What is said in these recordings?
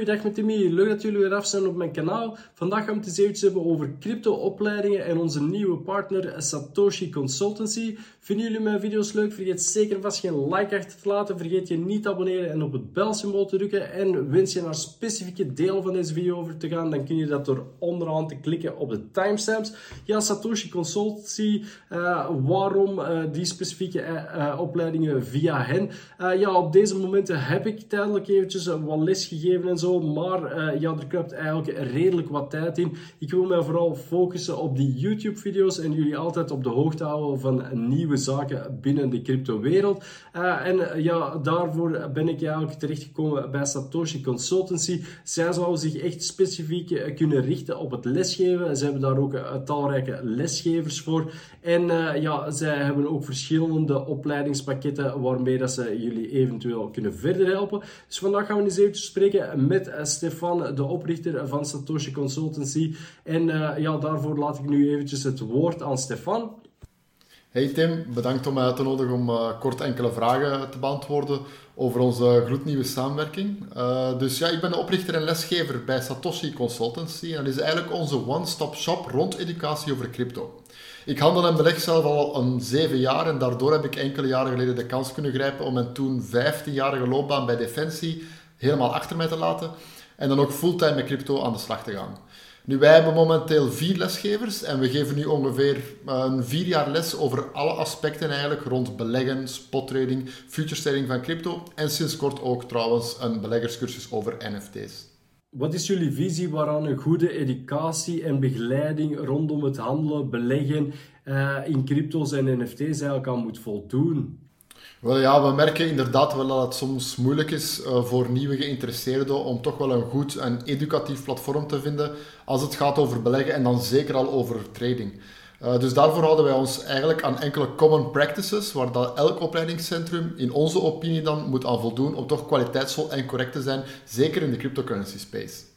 goeiedag met Timmy. Leuk dat jullie weer af zijn op mijn kanaal. Vandaag gaan we het eens eventjes hebben over crypto-opleidingen en onze nieuwe partner Satoshi Consultancy. Vinden jullie mijn video's leuk? Vergeet zeker vast geen like achter te laten. Vergeet je niet te abonneren en op het belsymbool te drukken. En wens je naar specifieke deel van deze video over te gaan, dan kun je dat door onderaan te klikken op de timestamps. Ja, Satoshi Consultancy, uh, waarom uh, die specifieke uh, opleidingen via hen? ja, op deze momenten heb ik tijdelijk eventjes wat les gegeven en zo, maar ja, er kruipt eigenlijk redelijk wat tijd in. Ik wil mij vooral focussen op die YouTube-video's en jullie altijd op de hoogte houden van nieuwe zaken binnen de crypto-wereld. en ja, daarvoor ben ik eigenlijk terechtgekomen bij Satoshi Consultancy. Zij zouden zich echt specifiek kunnen richten op het lesgeven. Ze hebben daar ook talrijke lesgevers voor. En ja, zij hebben ook verschillende opleidingspakketten waarmee dat ze jullie eventueel kunnen verder helpen. Dus vandaag gaan we eens even spreken met Stefan, de oprichter van Satoshi Consultancy. En uh, ja, daarvoor laat ik nu eventjes het woord aan Stefan. Hey Tim, bedankt om mij uit te nodigen om uh, kort enkele vragen te beantwoorden over onze gloednieuwe samenwerking. Dus ja, ik ben de oprichter en lesgever bij Satoshi Consultancy en dat is eigenlijk onze one-stop shop rond educatie over crypto. Ik handel en beleg zelf al een zeven jaar en daardoor heb ik enkele jaren geleden de kans kunnen grijpen om mijn toen 15-jarige loopbaan bij Defensie helemaal achter mij te laten en dan ook fulltime met crypto aan de slag te gaan. Nu, wij hebben momenteel vier lesgevers en we geven nu ongeveer eh, een vier jaar les over alle aspecten eigenlijk rond beleggen, spottrading, futures trading van crypto en sinds kort ook trouwens een beleggerscursus over NFT's. Wat is jullie visie waaraan een goede educatie en begeleiding rondom het handelen, beleggen uh, in crypto's en NFT's eigenlijk aan moet voldoen? Wel ja, we merken inderdaad wel dat het soms moeilijk is uh, voor nieuwe geïnteresseerden om toch wel een goed en educatief platform te vinden als het gaat over beleggen en dan zeker al over trading. Uh, dus daarvoor houden wij ons eigenlijk aan enkele common practices, waar dat elk opleidingscentrum in onze opinie dan moet aan voldoen om toch kwaliteitsvol en correct te zijn, zeker in de cryptocurrency space.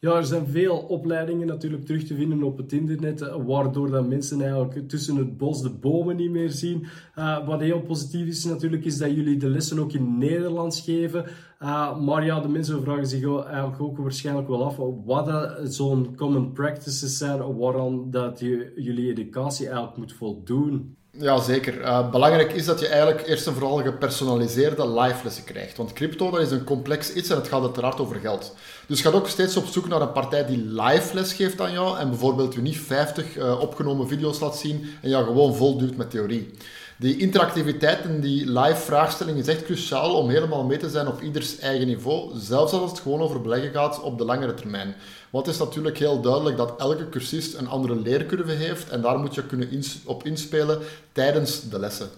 Ja, er zijn veel opleidingen natuurlijk terug te vinden op het internet, eh, waardoor dat mensen eigenlijk tussen het bos de bomen niet meer zien. Uh, wat heel positief is natuurlijk, is dat jullie de lessen ook in Nederlands geven. Uh, maar ja, de mensen vragen zich eigenlijk ook waarschijnlijk wel af wat zo'n common practices zijn, waaraan dat je, jullie educatie eigenlijk moet voldoen. Ja, zeker. Uh, belangrijk is dat je eigenlijk eerst en vooral gepersonaliseerde live krijgt. Want crypto dat is een complex iets en het gaat uiteraard over geld. Dus ga ook steeds op zoek naar een partij die live les geeft aan jou en bijvoorbeeld je niet 50 uh, eh, opgenomen video's laat zien en jou gewoon volduwt met theorie. Die interactiviteit en die live vraagstelling is echt cruciaal om helemaal mee te zijn op ieders eigen niveau, zelfs als het gewoon over beleggen gaat op de langere termijn. Want het is natuurlijk heel duidelijk dat elke cursist een andere leercurve heeft en daar moet je kunnen op inspelen tijdens de lessen.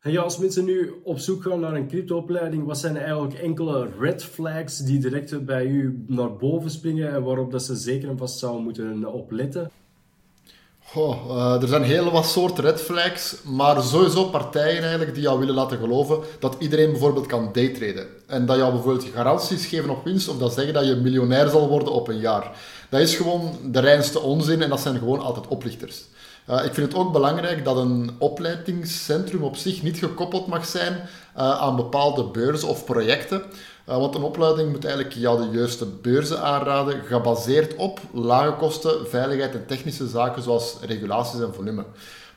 En ja, als mensen nu op zoek gaan naar een cryptoopleiding, wat zijn eigenlijk enkele red flags die direct bij u naar boven springen en waarop dat ze zeker en vast zouden moeten opletten? Oh, er zijn heel wat soorten red flags, maar sowieso partijen eigenlijk die jou willen laten geloven dat iedereen bijvoorbeeld kan daytraden. En dat jou bijvoorbeeld garanties geven op winst of dat zeggen dat je miljonair zal worden op een jaar. Dat is gewoon de reinste onzin en dat zijn gewoon altijd oplichters. Uh, ik vind het ook belangrijk dat een opleidingscentrum op zich niet gekoppeld mag zijn uh, aan bepaalde beurzen of projecten. Uh, want een opleiding moet eigenlijk jou de juiste beurzen aanraden, gebaseerd op lage kosten, veiligheid en technische zaken zoals regulaties en volume.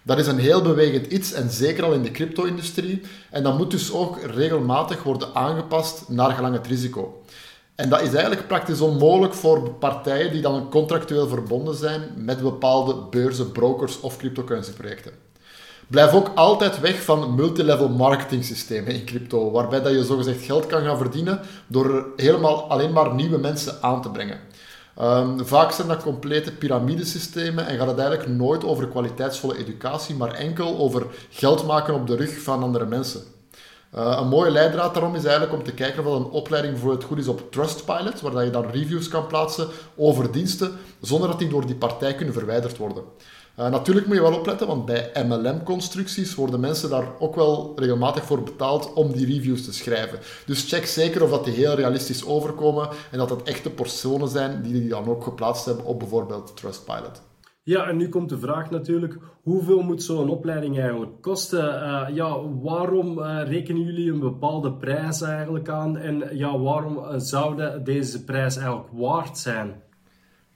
Dat is een heel bewegend iets en zeker al in de crypto-industrie. En dat moet dus ook regelmatig worden aangepast naar gelang het risico. En dat is eigenlijk praktisch onmogelijk voor partijen die dan contractueel verbonden zijn met bepaalde beurzen, brokers of cryptocurrency projecten. Blijf ook altijd weg van multilevel marketing systemen in crypto, waarbij dat je zogezegd geld kan gaan verdienen door helemaal alleen maar nieuwe mensen aan te brengen. Um, vaak zijn dat complete piramidesystemen en gaat het eigenlijk nooit over kwaliteitsvolle educatie, maar enkel over geld maken op de rug van andere mensen. Uh, een mooie leidraad daarom is eigenlijk om te kijken of een opleiding bijvoorbeeld goed is op Trustpilot, waar je dan reviews kan plaatsen over diensten, zonder dat die door die partij kunnen verwijderd worden. Uh, natuurlijk moet je wel opletten, want bij MLM-constructies worden mensen daar ook wel regelmatig voor betaald om die reviews te schrijven. Dus check zeker of dat die heel realistisch overkomen en dat het echte personen zijn die die dan ook geplaatst hebben op bijvoorbeeld Trustpilot. Ja, en nu komt de vraag natuurlijk, hoeveel moet zo'n opleiding eigenlijk kosten? Uh, ja, waarom uh, rekenen jullie een bepaalde prijs eigenlijk aan? En ja, waarom zou deze prijs eigenlijk waard zijn?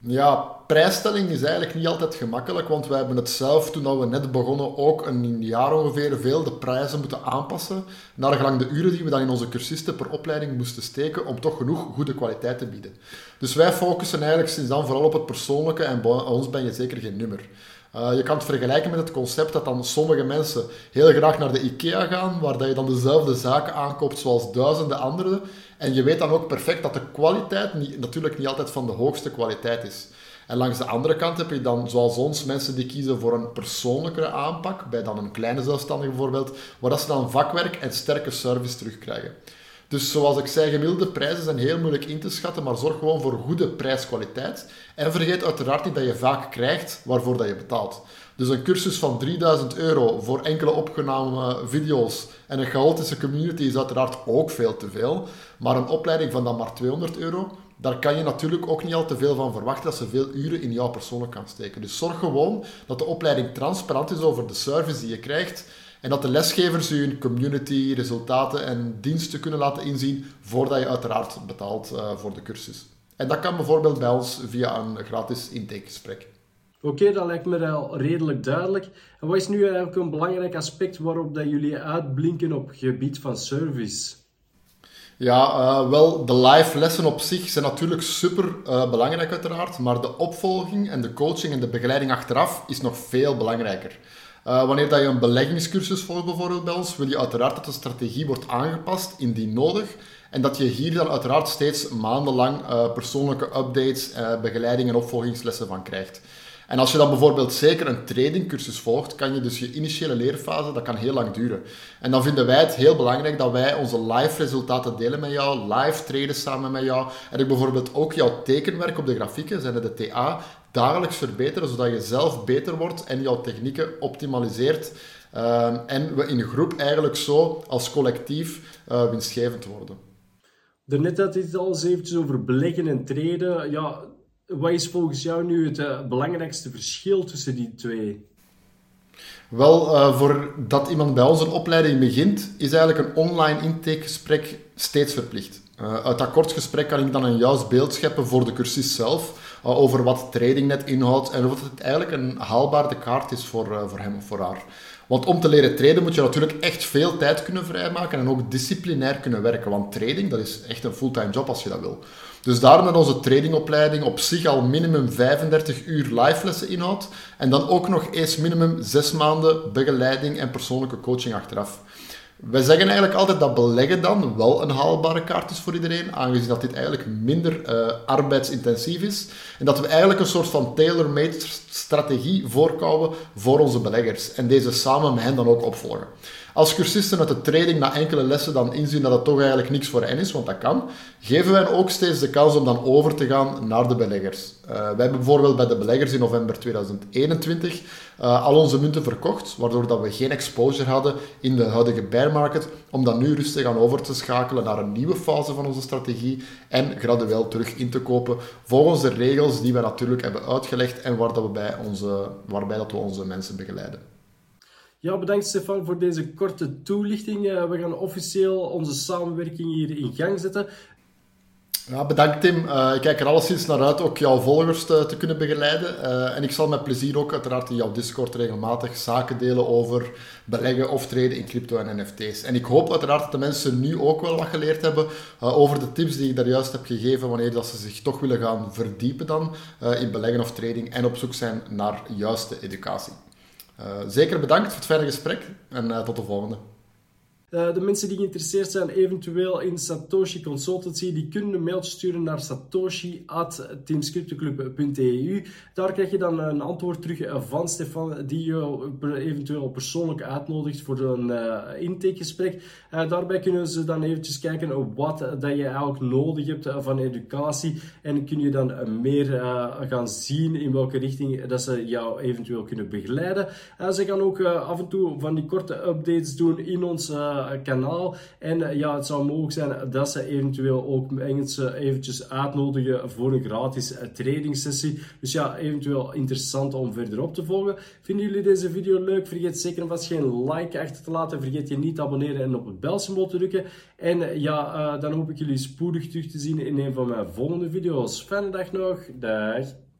Ja, prijsstelling is eigenlijk niet altijd gemakkelijk, want wij hebben het zelf, toen we net begonnen, ook een jaar ongeveer veel de prijzen moeten aanpassen, naar gelang de uren die we dan in onze cursisten per opleiding moesten steken, om toch genoeg goede kwaliteit te bieden. Dus wij focussen eigenlijk sinds dan vooral op het persoonlijke en bij ons ben je zeker geen nummer. Uh, je kan het vergelijken met het concept dat dan sommige mensen heel graag naar de IKEA gaan, waar dat je dan dezelfde zaken aankoopt zoals duizenden anderen. En je weet dan ook perfect dat de kwaliteit niet, natuurlijk niet altijd van de hoogste kwaliteit is. En langs de andere kant heb je dan, zoals ons, mensen die kiezen voor een persoonlijkere aanpak, bij dan een kleine zelfstandige bijvoorbeeld, waar dat ze dan vakwerk en sterke service terugkrijgen. Dus zoals ik zei, gemiddelde prijzen zijn heel moeilijk in te schatten, maar zorg gewoon voor goede prijskwaliteit. En vergeet uiteraard niet dat je vaak krijgt waarvoor dat je betaalt. Dus een cursus van 3000 euro voor enkele opgenomen video's en een chaotische community is uiteraard ook veel te veel. Maar een opleiding van dan maar 200 euro, daar kan je natuurlijk ook niet al te veel van verwachten dat ze veel uren in jouw persoonlijk kan steken. Dus zorg gewoon dat de opleiding transparant is over de service die je krijgt en dat de lesgevers je hun community, resultaten en diensten kunnen laten inzien voordat je uiteraard betaalt uh, voor de cursus. En dat kan bijvoorbeeld bij ons via een gratis intakegesprek. Oké, dat lijkt me al redelijk duidelijk. En wat is nu eigenlijk een belangrijk aspect waarop dat jullie uitblinken op het gebied van service? Ja, uh, wel, de live lessen op zich zijn natuurlijk super uh, belangrijk uiteraard, maar de opvolging en de coaching en de begeleiding achteraf is nog veel belangrijker. Uh, wanneer dat je een beleggingscursus volgt bijvoorbeeld bij ons, wil je uiteraard dat de strategie wordt aangepast indien nodig. En dat je hier dan uiteraard steeds maandenlang uh, persoonlijke updates, uh, begeleiding en opvolgingslessen van krijgt. En als je dan bijvoorbeeld zeker een tradingcursus volgt, kan je dus je initiële leerfase, dat kan heel lang duren. En dan vinden wij het heel belangrijk dat wij onze live resultaten delen met jou, live traden samen met jou. En ik bijvoorbeeld ook jouw tekenwerk op de grafieken, zijn de TA, dagelijks verbeteren, zodat je zelf beter wordt en jouw technieken optimaliseert. Uh, en we in een groep eigenlijk zo als collectief uh, winstgevend worden. Daarnet had je het al eens eventjes over beleggen en traden. Ja, wat is volgens jou nu het uh, belangrijkste verschil tussen die twee? Wel, uh, voordat iemand bij onze opleiding begint, is eigenlijk een online intakegesprek steeds verplicht. Uh, uit dat kort gesprek kan ik dan een juist beeld scheppen voor de cursus zelf over wat trading net inhoudt en of het eigenlijk een haalbare kaart is voor, voor hem of voor haar. Want om te leren traden moet je natuurlijk echt veel tijd kunnen vrijmaken en ook disciplinair kunnen werken. Want trading, dat is echt een fulltime job als je dat wil. Dus daarom dat onze tradingopleiding op zich al minimum 35 uur live lessen inhoudt. En dan ook nog eens minimum 6 maanden begeleiding en persoonlijke coaching achteraf. Wij zeggen eigenlijk altijd dat beleggen dan wel een haalbare kaart is voor iedereen, aangezien dat dit eigenlijk minder uh, arbeidsintensief is. En dat we eigenlijk een soort van tailor-made strategie voorkouwen voor onze beleggers. En deze samen met hen dan ook opvolgen. Als cursisten uit de training na enkele lessen dan inzien dat het toch eigenlijk niks voor hen is, want dat kan, geven wij ook steeds de kans om dan over te gaan naar de beleggers. Uh, wij hebben bijvoorbeeld bij de beleggers in november 2021 eh, al onze munten verkocht, waardoor dat we geen exposure hadden in de huidige bear market, om dan nu rustig aan over te schakelen naar een nieuwe fase van onze strategie en gradueel terug in te kopen volgens de regels die we natuurlijk hebben uitgelegd en we bij onze, waarbij dat we onze mensen begeleiden. Ja, bedankt Stefan voor deze korte toelichting. Uh, we gaan officieel onze samenwerking hier in gang zetten. Ja, bedankt Tim. Uh, ik kijk er alleszins naar uit ook jouw volgers te, te kunnen begeleiden. Uh, en ik zal met plezier ook uiteraard in jouw Discord regelmatig zaken delen over beleggen of treden in crypto en NFT's. En ik hoop uiteraard dat de mensen nu ook wel wat geleerd hebben uh, over de tips die ik daar juist heb gegeven wanneer dat ze zich toch willen gaan verdiepen dan in beleggen of trading en op zoek zijn naar juiste educatie. zeker bedankt voor het fijne gesprek en tot de volgende. Uh, de mensen die geïnteresseerd zijn eventueel in Satoshi Consultancy, die kunnen een mailtje sturen naar satoshi.teamscriptoclub.eu. Daar krijg je dan een antwoord terug van Stefan, die je eventueel persoonlijk uitnodigt voor een uh, intakegesprek. Daarbij kunnen ze dan eventjes kijken wat dat je eigenlijk nodig hebt van educatie en kun je dan meer gaan zien in welke richting dat ze jou eventueel kunnen begeleiden. ze gaan ook af en toe van die korte updates doen in ons kanaal. En ja, het zou mogelijk zijn dat ze eventueel ook mensen eventjes uitnodigen voor een gratis trading sessie. Dus ja, eventueel interessant om verder op te volgen. Vinden jullie deze video leuk? Vergeet zeker vast geen like achter te laten. Vergeet je niet te abonneren en op het belsymbool te drukken. En ja, dan hoop ik jullie spoedig terug te zien in een van mijn volgende video's. Fijne dag nog. Dag.